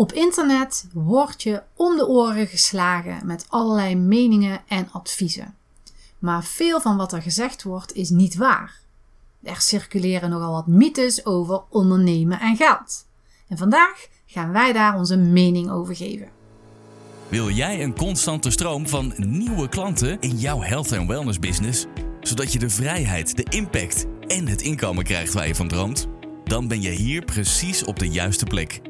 Op internet word je om de oren geslagen met allerlei meningen en adviezen. Maar veel van wat er gezegd wordt is niet waar. Er circuleren nogal wat mythes over ondernemen en geld. En vandaag gaan wij daar onze mening over geven. Wil jij een constante stroom van nieuwe klanten in jouw health en wellness business, zodat je de vrijheid, de impact en het inkomen krijgt waar je van droomt? Dan ben je hier precies op de juiste plek.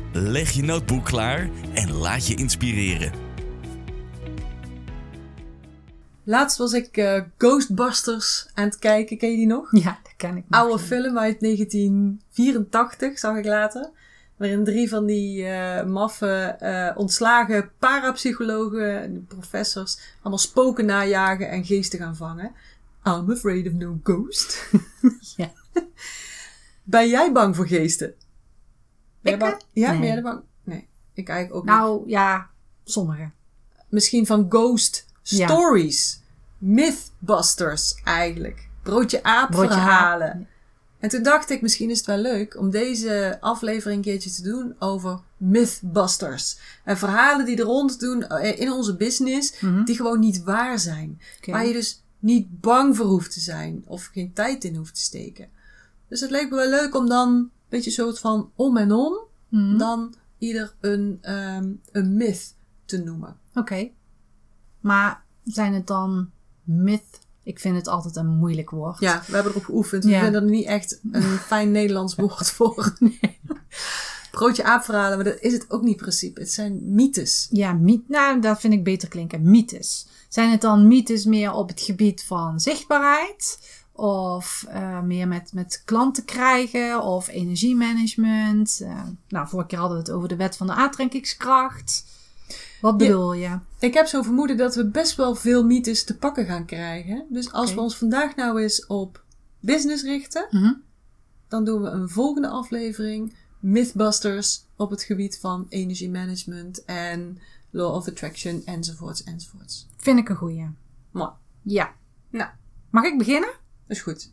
leg je notebook klaar en laat je inspireren. Laatst was ik eh, Ghostbusters aan het kijken. Ken je die nog? Ja, dat ken ik. Oude film uit 1984, zag ik later. Waarin drie van die eh maffe, eh, ontslagen parapsychologen, professors, allemaal spoken najagen en geesten gaan vangen. I'm afraid of no ghost. Ja. Ben jij bang voor geesten? Ben je Ik, bang? Ja, Nee. ben jij er bang? Nee, ik eigenlijk ook niet. Nou ja, sommige. Misschien van ghost Ja. stories. Mythbusters eigenlijk. Broodje aap Broodje verhalen. aap. En toen dacht ik, misschien is het wel leuk om deze aflevering een keertje te doen over Mythbusters. En verhalen die er rond doen eh, in onze business, Mhm. die gewoon niet waar zijn. Waar je dus niet bang voor hoeft te zijn of geen tijd in hoeft te steken. Dus het leek me wel leuk om dan beetje een soort van om en om, Mhm. dan ieder een, ehm, een myth te noemen. Oké. Maar zijn het dan myth? Ik vind het altijd een moeilijk woord. Ja, we hebben erop geoefend. We Ja. vinden er niet echt een fijn Nederlands woord voor. Broodje aapverhalen, maar dat is het ook niet in principe. Het zijn mythes. Ja, myth, nou, dat vind ik beter klinken. Mythes. Zijn het dan mythes meer op het gebied van zichtbaarheid? Of eh, meer met, met klanten krijgen? Of energiemanagement? Eh, nou, vorige keer hadden we het over de wet van de aantrekkingskracht. Wat bedoel je? Ik heb zo'n vermoeden dat we best wel veel mythes te pakken gaan krijgen. Dus als we ons vandaag nou eens op business richten, Mhm. dan doen we een volgende aflevering Mythbusters op het gebied van energiemanagement en law of attraction enzovoorts enzovoorts. Vind ik een goeie. Maar, Ja. nou, Mag ik beginnen? Is goed.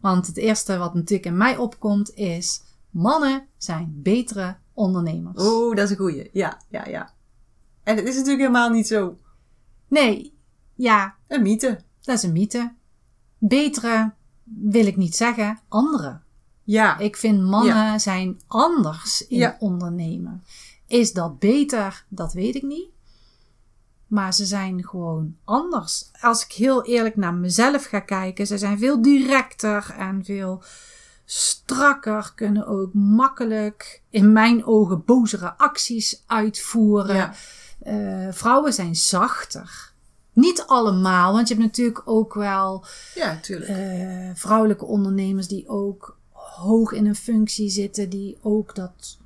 Want het eerste wat natuurlijk in mij opkomt is... Mannen zijn betere ondernemers. Oh, dat is een goeie. Ja, ja, ja. En het is natuurlijk helemaal niet zo. Nee, ja, Een mythe. dat is een mythe. Betere wil ik niet zeggen, andere. Ja. Ik vind mannen zijn anders in Ja. ondernemen. Is dat beter? Dat weet ik niet. Maar ze zijn gewoon anders. Als ik heel eerlijk naar mezelf ga kijken, ze zijn veel directer en veel strakker. Kunnen ook makkelijk, in mijn ogen, bozere acties uitvoeren. Ja. Eh, vrouwen zijn zachter. Niet allemaal, want je hebt natuurlijk ook wel Ja, tuurlijk. eh, vrouwelijke ondernemers die ook hoog in een functie zitten, die ook dat.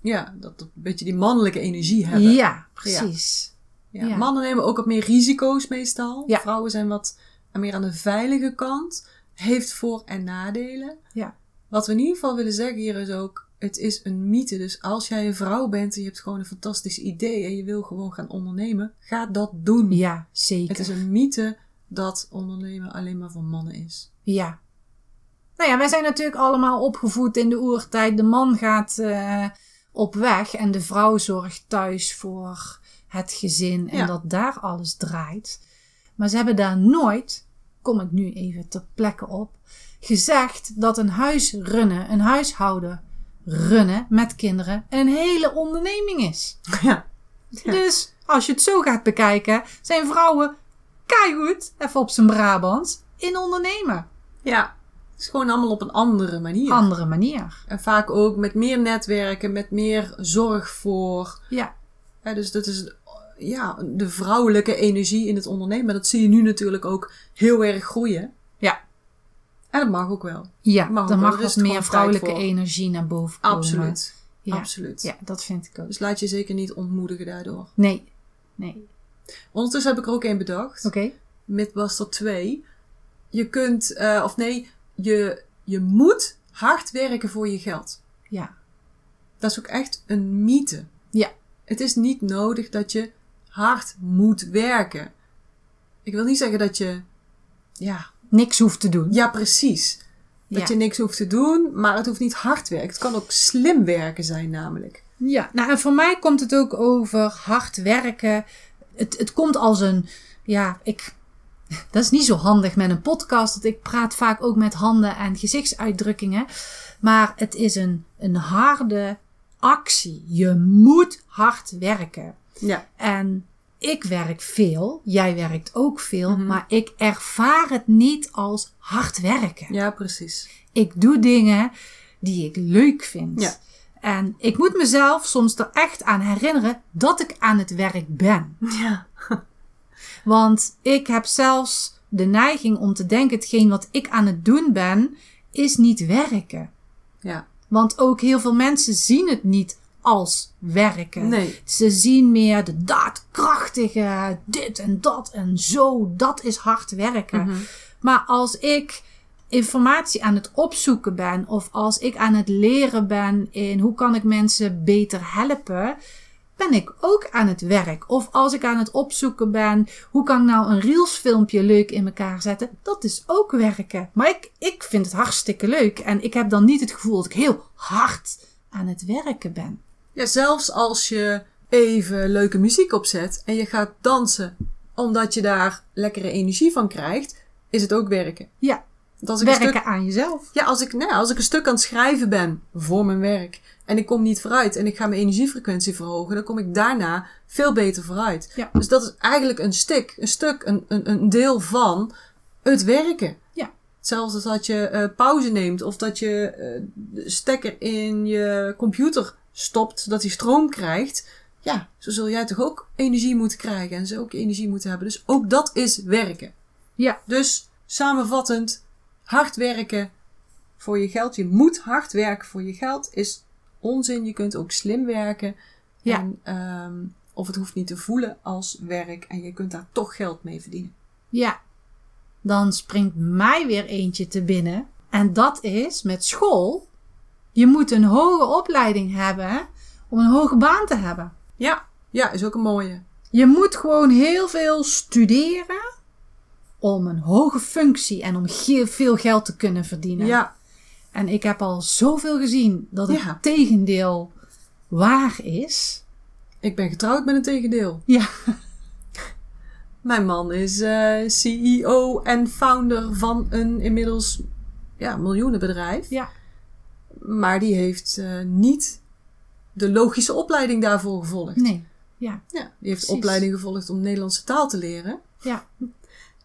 ja, dat een beetje die mannelijke energie hebben. Ja, precies. Ja, Ja. Mannen nemen ook wat meer risico's meestal. Ja. Vrouwen zijn wat meer aan de veilige kant. Heeft voor- en nadelen. Ja. Wat we in ieder geval willen zeggen hier is ook, het is een mythe. Dus als jij een vrouw bent en je hebt gewoon een fantastisch idee en je wil gewoon gaan ondernemen, ga dat doen. Ja, zeker. Het is een mythe dat ondernemen alleen maar voor mannen is. Ja. Nou ja, wij zijn natuurlijk allemaal opgevoed in de oertijd. De man gaat eh, op weg en de vrouw zorgt thuis voor het gezin en Ja. dat daar alles draait. Maar ze hebben daar nooit, kom ik nu even ter plekke op, gezegd dat een huis runnen, een huishouden runnen met kinderen een hele onderneming is. Ja. Dus als je het zo gaat bekijken, zijn vrouwen keigoed, even op zijn Brabants, in ondernemen. Ja. Het is gewoon allemaal op een andere manier. Andere manier. En vaak ook met meer netwerken, met meer zorg voor. Ja, Hè, dus dat is ja, de vrouwelijke energie in het ondernemen. Maar dat zie je nu natuurlijk ook heel erg groeien. Ja. En dat mag ook wel. ja Mag er wel. mag wat gewoon meer vrouwelijke energie naar boven komen. Absoluut. Ja. Absoluut. Ja, dat vind ik ook. Dus laat je zeker niet ontmoedigen daardoor. Nee. Nee. Ondertussen heb ik er ook één bedacht. Oké. Mythbuster 2. Je kunt, eh, of nee, je, je moet hard werken voor je geld. Ja. Dat is ook echt een mythe. Ja. Het is niet nodig dat je hard moet werken. Ik wil niet zeggen dat je, ja, Niks hoeft te doen. ja precies. Dat Ja. je niks hoeft te doen, maar het hoeft niet hard werken. Het kan ook slim werken zijn namelijk. Ja, nou en voor mij komt het ook over hard werken. Het, het komt als een, ja, ik, dat is niet zo handig met een podcast, want ik praat vaak ook met handen en gezichtsuitdrukkingen. Maar het is een, een harde actie. Je moet hard werken. Ja. En ik werk veel, jij werkt ook veel, Mhm. maar ik ervaar het niet als hard werken. Ja, precies. Ik doe dingen die ik leuk vind. Ja. En ik moet mezelf soms er echt aan herinneren dat ik aan het werk ben. Ja. Want ik heb zelfs de neiging om te denken: hetgeen wat ik aan het doen ben, is niet werken. Ja. Want ook heel veel mensen zien het niet als werken. Nee. Ze zien meer de daadkrachtige, dit en dat en zo, dat is hard werken. Mhm. Maar als ik informatie aan het opzoeken ben of als ik aan het leren ben in hoe kan ik mensen beter helpen, ben ik ook aan het werk. Of als ik aan het opzoeken ben, hoe kan ik nou een Reels filmpje leuk in elkaar zetten, dat is ook werken. Maar ik, ik vind het hartstikke leuk en ik heb dan niet het gevoel dat ik heel hard aan het werken ben. Ja, zelfs als je even leuke muziek opzet en je gaat dansen omdat je daar lekkere energie van krijgt, is het ook werken. Ja, als ik een werken stuk, aan jezelf. ja, als ik, nou, als ik een stuk aan het schrijven ben voor mijn werk en ik kom niet vooruit en ik ga mijn energiefrequentie verhogen, dan kom ik daarna veel beter vooruit. Ja. Dus dat is eigenlijk een stuk, een stuk, een, een, een deel van het werken. Ja. Zelfs als dat je eh, pauze neemt of dat je eh, de stekker in je computer stopt zodat hij stroom krijgt. Ja, zo zul jij toch ook energie moeten krijgen en zo ook energie moeten hebben. Dus ook dat is werken. Ja, Dus samenvattend, hard werken voor je geld. Je moet hard werken voor je geld is onzin. Je kunt ook slim werken. Ja. En, ehm, of het hoeft niet te voelen als werk en je kunt daar toch geld mee verdienen. Ja, dan springt mij weer eentje te binnen. En dat is met school. Je moet een hoge opleiding hebben om een hoge baan te hebben. Ja, ja, is ook een mooie. Je moet gewoon heel veel studeren om een hoge functie en om ge- veel geld te kunnen verdienen. Ja, En ik heb al zoveel gezien dat het Ja. tegendeel waar is. ik ben getrouwd met een tegendeel. Ja, Mijn man is eh, CEO en founder van een inmiddels ja, miljoenenbedrijf. ja, Maar die heeft eh, niet de logische opleiding daarvoor gevolgd. nee, ja, Ja, die heeft Precies. opleiding gevolgd om Nederlandse taal te leren. ja,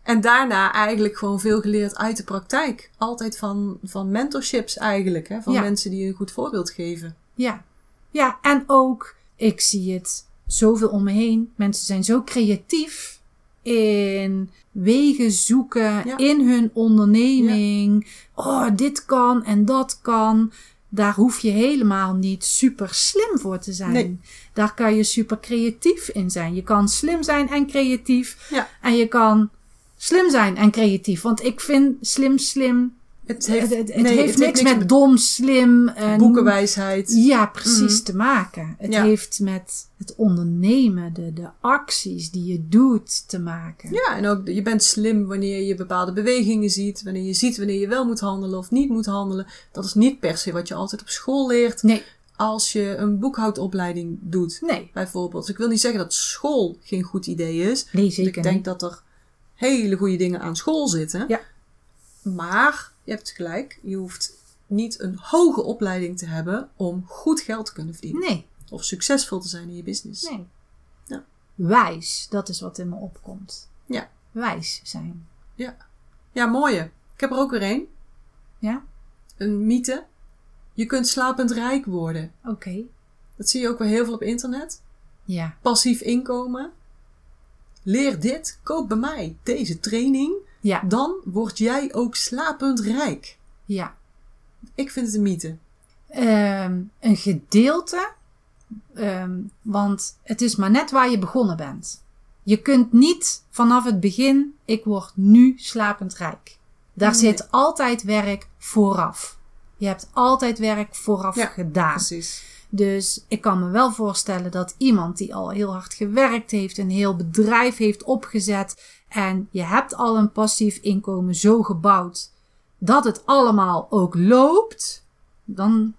En daarna eigenlijk gewoon veel geleerd uit de praktijk. Altijd van, van mentorships eigenlijk. Hè? Van Ja. mensen die een goed voorbeeld geven. Ja, ja, en ook, ik zie het zoveel om me heen. Mensen zijn zo creatief in wegen zoeken Ja. in hun onderneming. Oh, dit kan en dat kan. Daar hoef je helemaal niet super slim voor te zijn. Nee. Daar kan je super creatief in zijn. Je kan slim zijn en creatief. Ja. En je kan slim zijn en creatief. Want ik vind slim, slim. Het heeft, het, het nee, heeft niks met met dom, slim. En boekenwijsheid. ja, precies Mhm. te maken. Het Ja. heeft met het ondernemen, de, de acties die je doet te maken. Ja, en ook je bent slim wanneer je bepaalde bewegingen ziet. Wanneer je ziet wanneer je wel moet handelen of niet moet handelen. Dat is niet per se wat je altijd op school leert. Nee, Als je een boekhoudopleiding doet. nee, Bijvoorbeeld. Dus ik wil niet zeggen dat school geen goed idee is. nee zeker ik denk niet. dat er hele goede dingen aan school zitten. Ja. Maar je hebt gelijk, je hoeft niet een hoge opleiding te hebben om goed geld te kunnen verdienen. Nee, Of succesvol te zijn in je business. nee. Ja. Wijs, dat is wat in me opkomt. Ja. Wijs zijn. Ja, mooie. Ik heb er ook weer één. Ja, Een mythe. Je kunt slapend rijk worden. oké. Dat zie je ook weer heel veel op internet. Ja, Passief inkomen. Leer dit. Koop bij mij deze training. Ja, Dan word jij ook slapend rijk. ja. Ik vind het een mythe. Ehm, een gedeelte, ehm, want het is maar net waar je begonnen bent. Je kunt niet vanaf het begin, ik word nu slapend rijk. Daar Nee. zit altijd werk vooraf. Je hebt altijd werk vooraf Ja, gedaan. Precies. Dus ik kan me wel voorstellen dat iemand die al heel hard gewerkt heeft, een heel bedrijf heeft opgezet en je hebt al een passief inkomen zo gebouwd dat het allemaal ook loopt, dan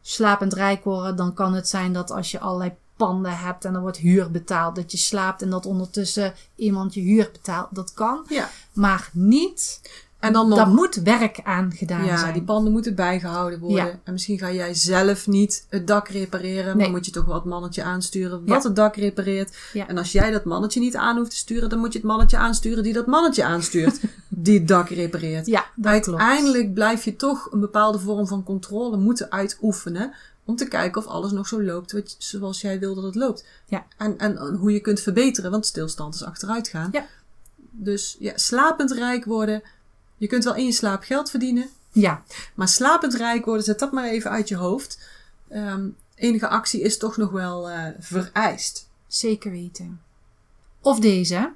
slapend rijk worden, dan kan het zijn dat als je allerlei panden hebt en er wordt huur betaald, dat je slaapt en dat ondertussen iemand je huur betaalt. Dat kan, Ja. maar niet. En dan nog Daar moet werk aan gedaan Ja, zijn. die panden moeten bijgehouden worden. Ja. En misschien ga jij zelf niet het dak repareren. Maar moet je toch wel het mannetje aansturen Ja. wat het dak repareert. En als jij dat mannetje niet aan hoeft te sturen, dan moet je het mannetje aansturen die dat mannetje aanstuurt. die het dak repareert. Ja, dat klopt. Uiteindelijk blijf je toch een bepaalde vorm van controle moeten uitoefenen. Om te kijken of alles nog zo loopt wat, zoals jij wil dat het loopt. Ja. En, en hoe je kunt verbeteren, want stilstand is achteruit gaan. Ja. Dus ja, slapend rijk worden. Je kunt wel in je slaap geld verdienen. Ja, Maar slapend rijk worden, zet dat maar even uit je hoofd. Ehm, enige actie is toch nog wel eh, vereist. Zeker weten. Of deze.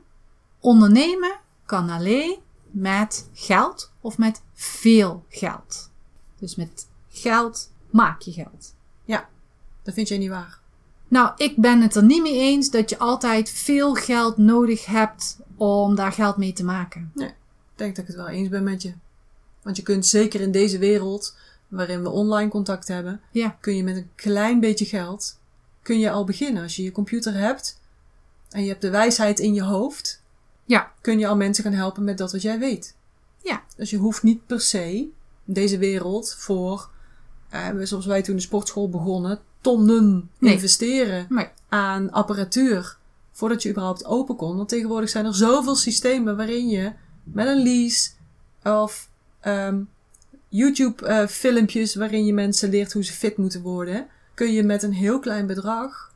Ondernemen kan alleen met geld of met veel geld. Dus met geld maak je geld. Dat vind jij niet waar. Nou, ik ben het er niet mee eens dat je altijd veel geld nodig hebt om daar geld mee te maken. Ik denk dat ik het wel eens ben met je. Want je kunt zeker in deze wereld, waarin we online contact hebben, Ja, kun je met een klein beetje geld, kun je al beginnen. Als je je computer hebt en je hebt de wijsheid in je hoofd, ja, kun je al mensen gaan helpen met dat wat jij weet. ja, Dus je hoeft niet per se in deze wereld voor, eh, zoals wij toen de sportschool begonnen, tonnen Nee. investeren aan apparatuur voordat je überhaupt open kon. Want tegenwoordig zijn er zoveel systemen waarin je met een lease of ehm, YouTube-filmpjes waarin je mensen leert hoe ze fit moeten worden, kun je met een heel klein bedrag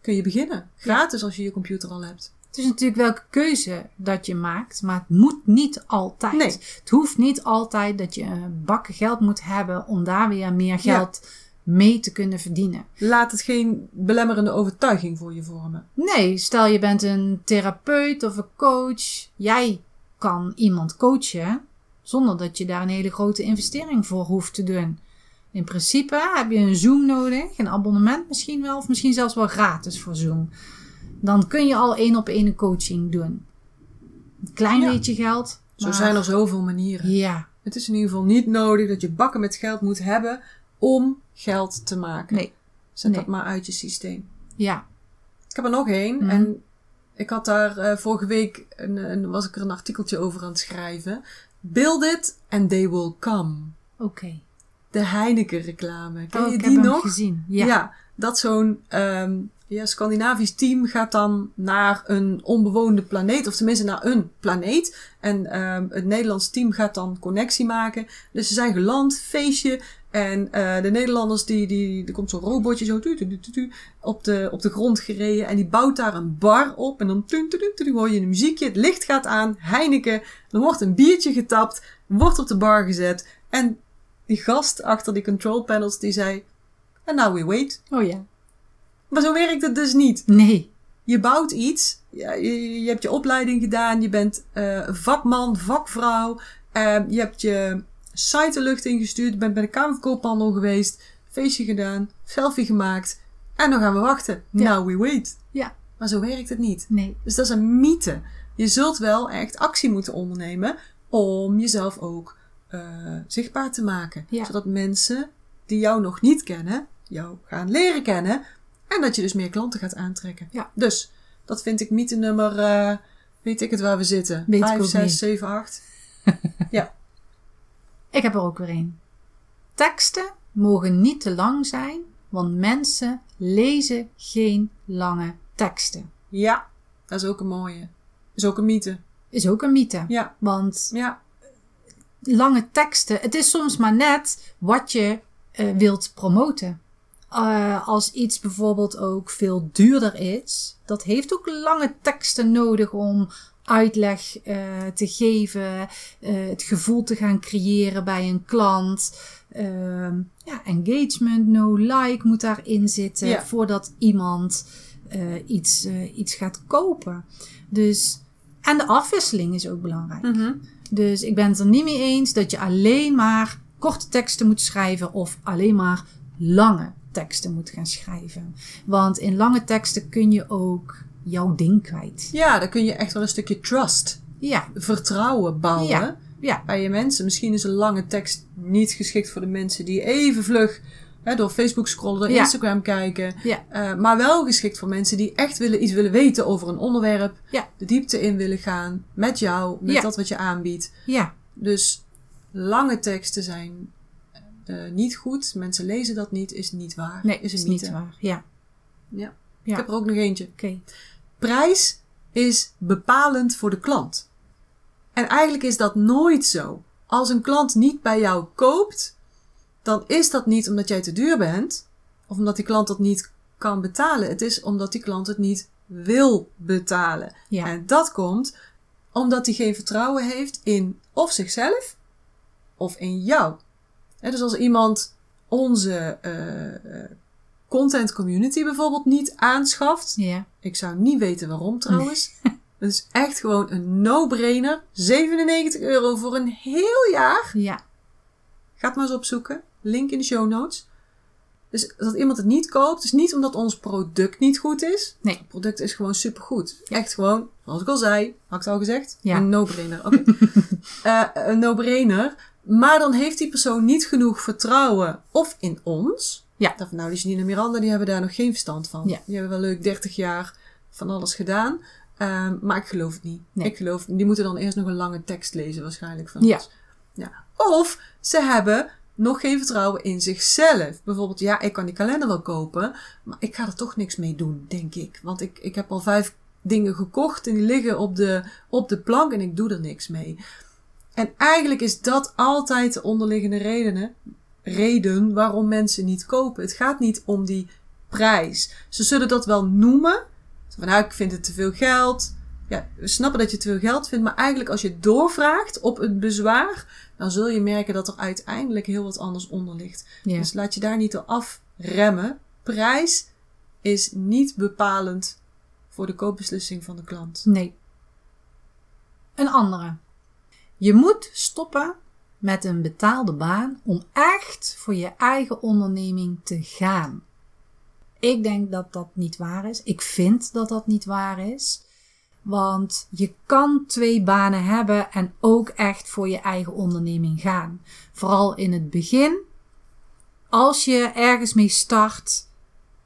kun je beginnen. Gratis als je je computer al hebt. het is natuurlijk welke keuze dat je maakt, maar het moet niet altijd. Nee. Het hoeft niet altijd dat je een bakken geld moet hebben om daar weer meer geld mee te kunnen verdienen. Laat het geen belemmerende overtuiging voor je vormen. Nee, stel je bent een therapeut of een coach. Jij kan iemand coachen zonder dat je daar een hele grote investering voor hoeft te doen. In principe heb je een Zoom nodig, een abonnement misschien wel, of misschien zelfs wel gratis voor Zoom. Dan kun je al één op één coaching doen. Een klein Ja. beetje geld. Zo zijn er zoveel manieren. Ja, Het is in ieder geval niet nodig dat je bakken met geld moet hebben om geld te maken. nee, Zet nee. dat maar uit je systeem. ja, Ik heb er nog één. Mhm. En ik had daar eh, vorige week een, een, was ik er een artikeltje over aan het schrijven. Build it and they will come. oké. De Heineken reclame. Ken Oh, je ik die heb hem nog? gezien. Ja. Dat zo'n ehm, ja, Scandinavisch team gaat dan naar een onbewoonde planeet. Of tenminste naar een planeet. En ehm, het Nederlands team gaat dan connectie maken. Dus ze zijn geland, feestje. En eh, de Nederlanders, die, die, er komt zo'n robotje zo tu, tu, tu, tu, op, de, op de grond gereden. En die bouwt daar een bar op. En dan tu, tu, tu, hoor je een muziekje. Het licht gaat aan. Heineken. Er wordt een biertje getapt. Wordt op de bar gezet. En die gast achter die control panels, die zei... And now we wait. Oh ja. Maar zo werkt het dus niet. Nee. Je bouwt iets, je, je hebt je opleiding gedaan, je bent eh, vakman, vakvrouw, eh, je hebt je site de lucht ingestuurd, je bent bij de Kamer van Koophandel geweest, feestje gedaan, selfie gemaakt en dan gaan we wachten. Ja. Now we wait. Ja. Maar zo werkt het niet. Nee. Dus dat is een mythe. Je zult wel echt actie moeten ondernemen om jezelf ook eh, zichtbaar te maken. Ja. Zodat mensen die jou nog niet kennen, jou gaan leren kennen. En dat je dus meer klanten gaat aantrekken. Ja. Dus, dat vind ik mythe nummer, eh, weet ik het waar we zitten. Weet ik 5, ook 6, niet. 7, 8. Ik heb er ook weer een. Teksten mogen niet te lang zijn, want mensen lezen geen lange teksten. Ja, dat is ook een mooie. Is ook een mythe. Is ook een mythe. Ja, Want ja, lange teksten, het is soms maar net wat je eh, wilt promoten. Eh, als iets bijvoorbeeld ook veel duurder is, dat heeft ook lange teksten nodig om uitleg eh, te geven, eh, het gevoel te gaan creëren bij een klant. Ehm, ja, engagement, no like moet daarin zitten Ja. voordat iemand iets, iets gaat kopen. Dus, en de afwisseling is ook belangrijk. Mhm. Dus ik ben het er niet mee eens dat je alleen maar korte teksten moet schrijven of alleen maar lange teksten moet gaan schrijven. Want in lange teksten kun je ook jouw ding kwijt. Ja, dan kun je echt wel een stukje trust, Ja, vertrouwen bouwen. Ja. ja, bij je mensen. Misschien is een lange tekst niet geschikt voor de mensen die even vlug hè, door Facebook scrollen, door Ja. Instagram kijken. ja, Eh, maar wel geschikt voor mensen die echt willen, iets willen weten over een onderwerp. De diepte in willen gaan met jou, met dat wat je aanbiedt. ja, Dus lange teksten zijn eh, niet goed. Mensen lezen dat niet, is niet waar. nee, is niet waar. Ja, Ja. Ja. Ik heb er ook nog eentje. oké. Prijs is bepalend voor de klant. En eigenlijk is dat nooit zo. Als een klant niet bij jou koopt, dan is dat niet omdat jij te duur bent, of omdat die klant dat niet kan betalen. Het is omdat die klant het niet wil betalen. Ja. En dat komt omdat hij geen vertrouwen heeft in of zichzelf of in jou. Dus als iemand onze eh, eh, content community bijvoorbeeld niet aanschaft, Ja, ik zou niet weten waarom trouwens. Het is echt gewoon een no-brainer. 97 euro voor een heel jaar. ja, Ga het maar eens opzoeken. Link in de show notes. Dus dat iemand het niet koopt, is niet omdat ons product niet goed is. Nee. Het product is gewoon supergoed. Echt gewoon, zoals ik al zei, had ik het al gezegd? Ja. Een no-brainer. Oké. Eh, een no-brainer. Maar dan heeft die persoon niet genoeg vertrouwen of in ons. Ja. Dat, nou, die Janine en Miranda, die hebben daar nog geen verstand van. Ja. Die hebben wel leuk 30 jaar van alles gedaan. Ehm, maar ik geloof het niet. Nee. Ik geloof, die moeten dan eerst nog een lange tekst lezen waarschijnlijk van Ja. ons. Ja. Of ze hebben nog geen vertrouwen in zichzelf. Bijvoorbeeld, ja, ik kan die kalender wel kopen, maar ik ga er toch niks mee doen, denk ik. Want ik, ik heb al vijf dingen gekocht en die liggen op de, op de plank en ik doe er niks mee. En eigenlijk is dat altijd de onderliggende redenen, reden waarom mensen niet kopen. Het gaat niet om die prijs. Ze zullen dat wel noemen. Van, nou, ik vind het te veel geld. Ja, we snappen dat je te veel geld vindt, maar eigenlijk als je doorvraagt op het bezwaar, dan zul je merken dat er uiteindelijk heel wat anders onder ligt. ja. Dus laat je daar niet door afremmen. Prijs is niet bepalend voor de koopbeslissing van de klant. Nee. Een andere. Je moet stoppen met een betaalde baan om echt voor je eigen onderneming te gaan. Ik denk dat dat niet waar is. Ik vind dat dat niet waar is. Want je kan twee banen hebben en ook echt voor je eigen onderneming gaan. Vooral in het begin. Als je ergens mee start,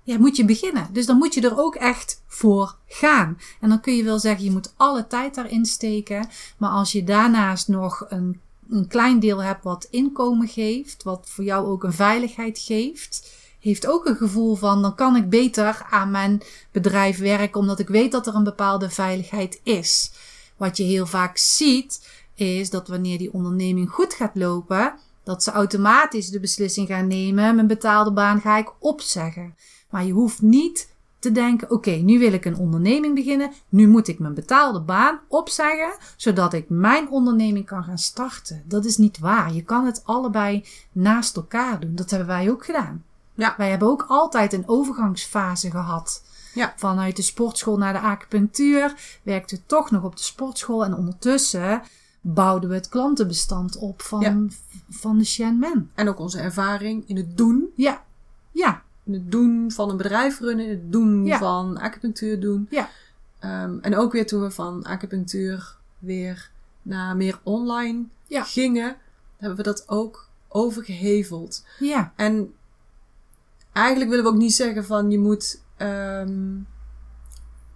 ja, moet je beginnen. Dus dan moet je er ook echt voor gaan. En dan kun je wel zeggen, je moet alle tijd daarin steken. Maar als je daarnaast nog een, een klein deel hebt wat inkomen geeft, wat voor jou ook een veiligheid geeft, heeft ook een gevoel van, dan kan ik beter aan mijn bedrijf werken, omdat ik weet dat er een bepaalde veiligheid is. Wat je heel vaak ziet, is dat wanneer die onderneming goed gaat lopen, dat ze automatisch de beslissing gaan nemen, mijn betaalde baan ga ik opzeggen. Maar je hoeft niet te denken: oké, nu wil ik een onderneming beginnen. Nu moet ik mijn betaalde baan opzeggen, zodat ik mijn onderneming kan gaan starten. Dat is niet waar. Je kan het allebei naast elkaar doen. Dat hebben wij ook gedaan. Ja. Wij hebben ook altijd een overgangsfase gehad. Ja. Vanuit de sportschool naar de acupunctuur werkten we toch nog op de sportschool. En ondertussen bouwden we het klantenbestand op van, Ja. van de Shen Men. En ook onze ervaring in het doen. Ja, ja, het doen van een bedrijf runnen. Het doen Ja. van acupunctuur doen. ja. Ehm, en ook weer toen we van acupunctuur weer naar meer online Ja. gingen, hebben we dat ook overgeheveld. Ja, En eigenlijk willen we ook niet zeggen van je moet ehm,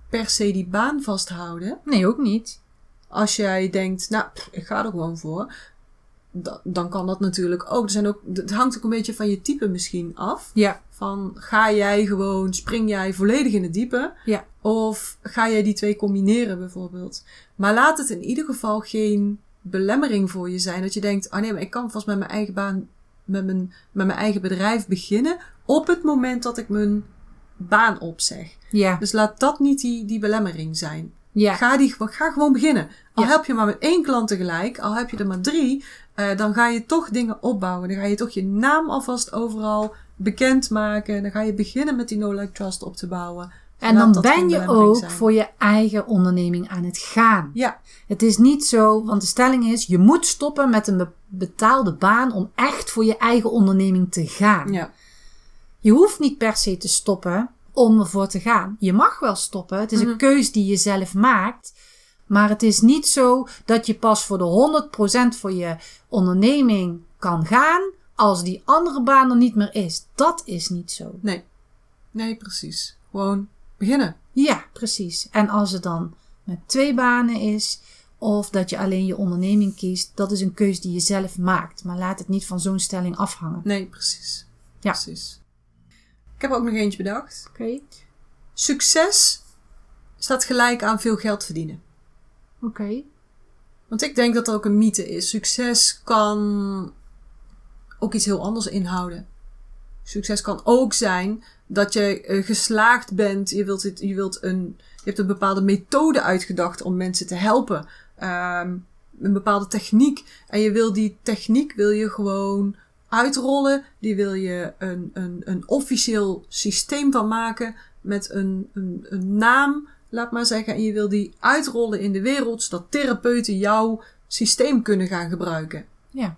per se die baan vasthouden. nee, ook niet. Als jij denkt, nou, pff, ik ga er gewoon voor. Da- Dan kan dat natuurlijk ook. Er zijn ook. Het hangt ook een beetje van je type misschien af. Ja, Van ga jij gewoon, spring jij volledig in het diepe? ja, Of ga jij die twee combineren bijvoorbeeld? Maar laat het in ieder geval geen belemmering voor je zijn. Dat je denkt, oh nee, maar ik kan vast met mijn eigen baan, met mijn, met mijn eigen bedrijf beginnen. Op het moment dat ik mijn baan opzeg. ja, Dus laat dat niet die, die belemmering zijn. ja, Ga, die, ga gewoon beginnen. Al Ja. heb je maar met één klant tegelijk, al heb je er maar drie. Eh, dan ga je toch dingen opbouwen. Dan ga je toch je naam alvast overal bekendmaken. Dan ga je beginnen met die No Like Trust op te bouwen. En dan ben je ook zijn. voor je eigen onderneming aan het gaan. Ja, Het is niet zo, want de stelling is: je moet stoppen met een be- betaalde baan om echt voor je eigen onderneming te gaan. ja, Je hoeft niet per se te stoppen om ervoor te gaan. Je mag wel stoppen. Het is Mhm. een keus die je zelf maakt. Maar het is niet zo dat je pas voor de 100% voor je onderneming kan gaan als die andere baan er niet meer is. Dat is niet zo. nee. Nee, precies. Gewoon beginnen. Ja, precies. En als het dan met twee banen is, of dat je alleen je onderneming kiest, dat is een keus die je zelf maakt. Maar laat het niet van zo'n stelling afhangen. Nee, precies. Ja. Precies. Ik heb ook nog eentje bedacht. Oké. Succes staat gelijk aan veel geld verdienen. Oké. Want ik denk dat dat ook een mythe is. Succes kan ook iets heel anders inhouden. Succes kan ook zijn dat je eh, geslaagd bent. Je, wilt je, wilt een, je hebt een bepaalde methode uitgedacht om mensen te helpen. Ehm, een bepaalde techniek. En je wil die techniek wil je gewoon uitrollen. Die wil je een, een, een officieel systeem van maken. Met een, een, een naam, laat maar zeggen. En je wil die uitrollen in de wereld. Zodat therapeuten jouw systeem kunnen gaan gebruiken. Ja.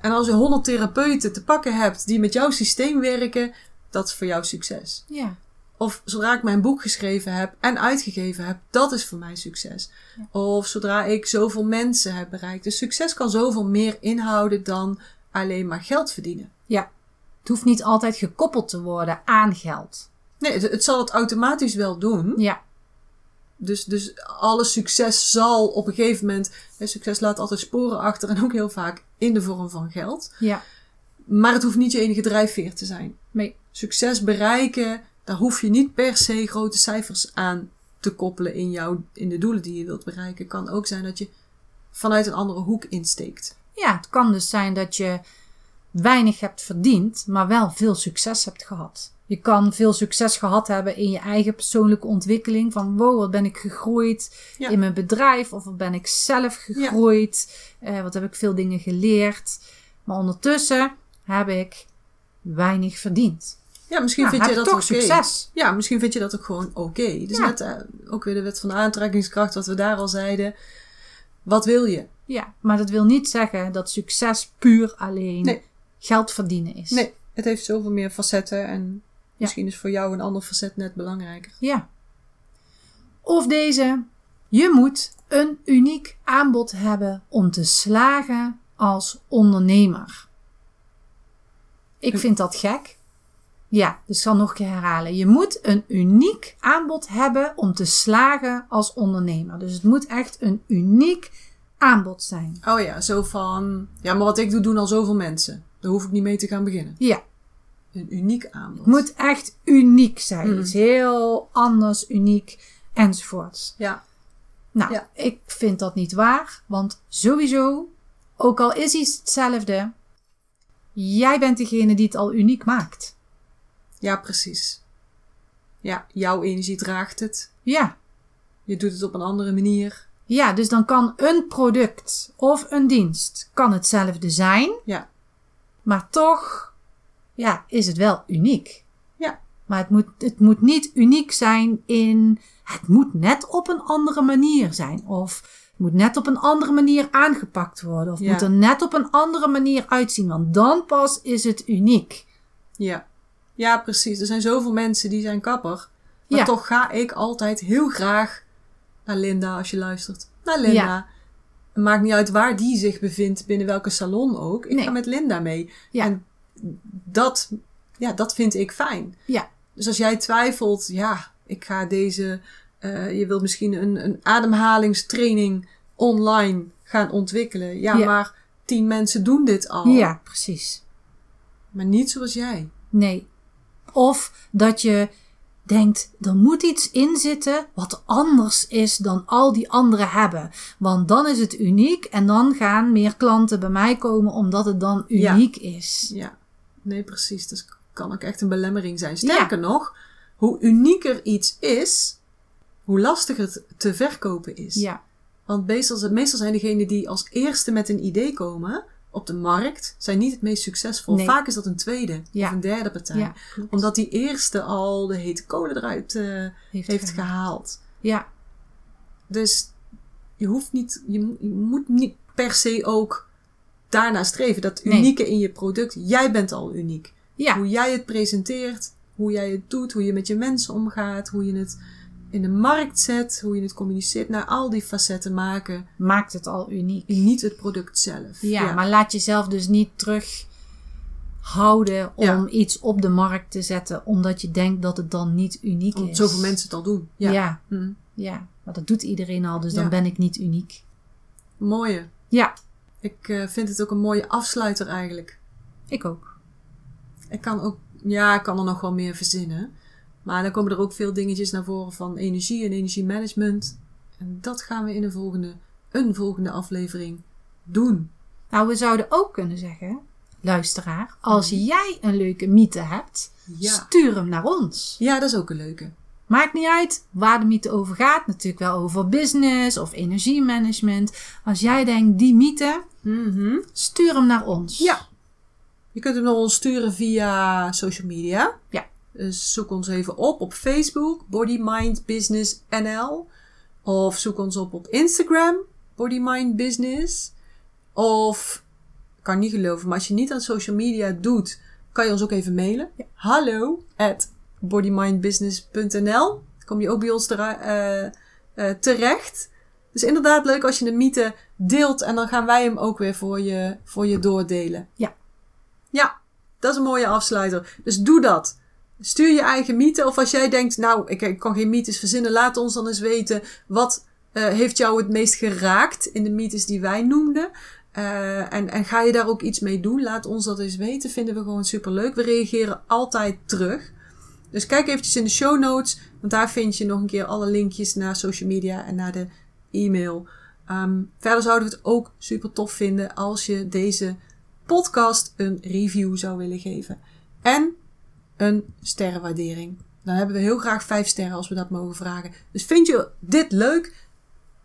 En als je 100 therapeuten te pakken hebt die met jouw systeem werken, dat is voor jou succes. Ja. Of zodra ik mijn boek geschreven heb en uitgegeven heb, dat is voor mij succes. Of zodra ik zoveel mensen heb bereikt. Dus succes kan zoveel meer inhouden dan alleen maar geld verdienen. Ja. Het hoeft niet altijd gekoppeld te worden aan geld. Nee, het, het zal het automatisch wel doen. Ja. Dus, dus alle succes zal op een gegeven moment. hè, Succes laat altijd sporen achter en ook heel vaak in de vorm van geld. Ja. Maar het hoeft niet je enige drijfveer te zijn. Nee. succes bereiken, daar hoef je niet per se grote cijfers aan te koppelen in, jouw, in de doelen die je wilt bereiken. Kan ook zijn dat je vanuit een andere hoek insteekt. Ja, het kan dus zijn dat je weinig hebt verdiend, maar wel veel succes hebt gehad. Je kan veel succes gehad hebben in je eigen persoonlijke ontwikkeling. Van wow, wat ben ik gegroeid Ja. in mijn bedrijf? Of wat ben ik zelf gegroeid? Eh, wat heb ik veel dingen geleerd? Maar ondertussen heb ik weinig verdiend. Ja, misschien Nou, vind je dat toch succes. Ja, misschien vind je dat ook gewoon oké. Dus Ja. net eh, ook weer de wet van de aantrekkingskracht, wat we daar al zeiden. Wat wil je? Ja, maar dat wil niet zeggen dat succes puur alleen Nee. geld verdienen is. Nee, het heeft zoveel meer facetten en misschien is voor jou een ander facet net belangrijker. Ja. Of deze. Je moet een uniek aanbod hebben om te slagen als ondernemer. Ik vind dat gek. Ja, dus ik zal nog een keer herhalen. Je moet een uniek aanbod hebben om te slagen als ondernemer. Dus het moet echt een uniek aanbod zijn. Oh ja, zo van, ja, maar wat ik doe, doen al zoveel mensen. Daar hoef ik niet mee te gaan beginnen. Ja, Een uniek aanbod. het moet echt uniek zijn. Iets heel anders, uniek enzovoorts. Ja, Nou, Ja. ik vind dat niet waar, want sowieso, ook al is iets hetzelfde, jij bent degene die het al uniek maakt. ja, precies. Ja, jouw energie draagt het. Ja, Je doet het op een andere manier. ja, dus dan kan een product of een dienst kan hetzelfde zijn, Ja, maar toch, ja, is het wel uniek. ja, Maar het moet, het moet niet uniek zijn in, het moet net op een andere manier zijn. Of het moet net op een andere manier aangepakt worden. Of het Ja. moet er net op een andere manier uitzien. Want dan pas is het uniek. ja. Ja, precies. Er zijn zoveel mensen die zijn kapper. Maar Ja. toch ga ik altijd heel graag naar Linda, als je luistert. Naar Linda. Ja. Het maakt niet uit waar die zich bevindt, binnen welke salon ook. Ik Nee. ga met Linda mee. Ja. En dat, ja, dat vind ik fijn. Ja, Dus als jij twijfelt, ja, ik ga deze, eh, je wilt misschien een, een ademhalingstraining online gaan ontwikkelen. Ja, Ja. maar tien mensen doen dit al. ja, precies. Maar niet zoals jij. Nee. Of dat je denkt, er moet iets in zitten wat anders is dan al die anderen hebben. Want dan is het uniek en dan gaan meer klanten bij mij komen omdat het dan Ja. uniek is. Ja, nee, precies. Dat kan ook echt een belemmering zijn. Sterker nog, hoe unieker iets is, hoe lastiger het te verkopen is. Ja, Want meestal, meestal zijn degenen die als eerste met een idee komen, op de markt zijn niet het meest succesvol. Nee. Vaak is dat een tweede Ja. of een derde partij. Ja. Omdat die eerste al de hete kolen eruit eh, heeft gehaald. gehaald. Ja, Dus je hoeft niet, je moet niet per se ook daarna streven. Dat Nee. unieke in je product. Jij bent al uniek. ja, Hoe jij het presenteert, hoe jij het doet, hoe je met je mensen omgaat, hoe je het in de markt zet, hoe je het communiceert. Nou, al die facetten maken maakt het al uniek. niet het product zelf. Ja, maar laat jezelf dus niet terughouden om Ja. iets op de markt te zetten, omdat je denkt dat het dan niet uniek Omdat is. zoveel mensen het al doen. Ja. Ja. ja, Hm. maar dat doet iedereen al, dus Ja. dan ben ik niet uniek. Mooie. Ja, Ik eh, vind het ook een mooie afsluiter eigenlijk. ik ook. Ik kan ook, ja, ik kan er nog wel meer verzinnen. Maar dan komen er ook veel dingetjes naar voren van energie en energiemanagement. En dat gaan we in een volgende, een volgende aflevering doen. Nou, we zouden ook kunnen zeggen, luisteraar, als jij een leuke mythe hebt, Mhm. Ja. stuur hem naar ons. Ja, dat is ook een leuke. Maakt niet uit waar de mythe over gaat. Natuurlijk wel over business of energiemanagement. Als jij denkt, die mythe, Mhm. stuur hem naar ons. Ja. Je kunt hem naar ons sturen via social media. Ja. Dus zoek ons even op op Facebook, Body Mind Business NL. Of zoek ons op op Instagram, Body Mind Business. Of, ik kan niet geloven, maar als je niet aan social media doet, kan je ons ook even mailen. Hallo at bodymindbusiness.nl. Kom je ook bij ons eh, eh, terecht. Dus inderdaad leuk als je een mythe deelt en dan gaan wij hem ook weer voor je, voor je doordelen. Ja. Ja, dat is een mooie afsluiter. Dus doe dat. Stuur je eigen mythe. Of als jij denkt, nou, ik, ik kan geen mythes verzinnen. Laat ons dan eens weten. Wat eh, heeft jou het meest geraakt in de mythes die wij noemden? En, en ga je daar ook iets mee doen? Laat ons dat eens weten. Vinden we gewoon super leuk. We reageren altijd terug. Dus kijk eventjes in de show notes. Want daar vind je nog een keer alle linkjes naar social media en naar de e-mail. Ehm, verder zouden we het ook super tof vinden als je deze podcast een review zou willen geven. En een sterrenwaardering. Dan hebben we heel graag vijf sterren als we dat mogen vragen. Dus vind je dit leuk?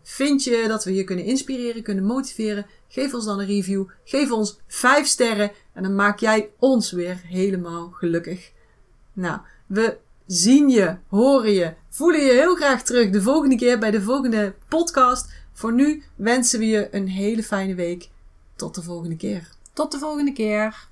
Vind je dat we je kunnen inspireren, kunnen motiveren? Geef ons dan een review. Geef ons vijf sterren. En dan maak jij ons weer helemaal gelukkig. Nou, we zien je, horen je, voelen je heel graag terug de volgende keer bij de volgende podcast. Voor nu wensen we je een hele fijne week. Tot de volgende keer. Tot de volgende keer.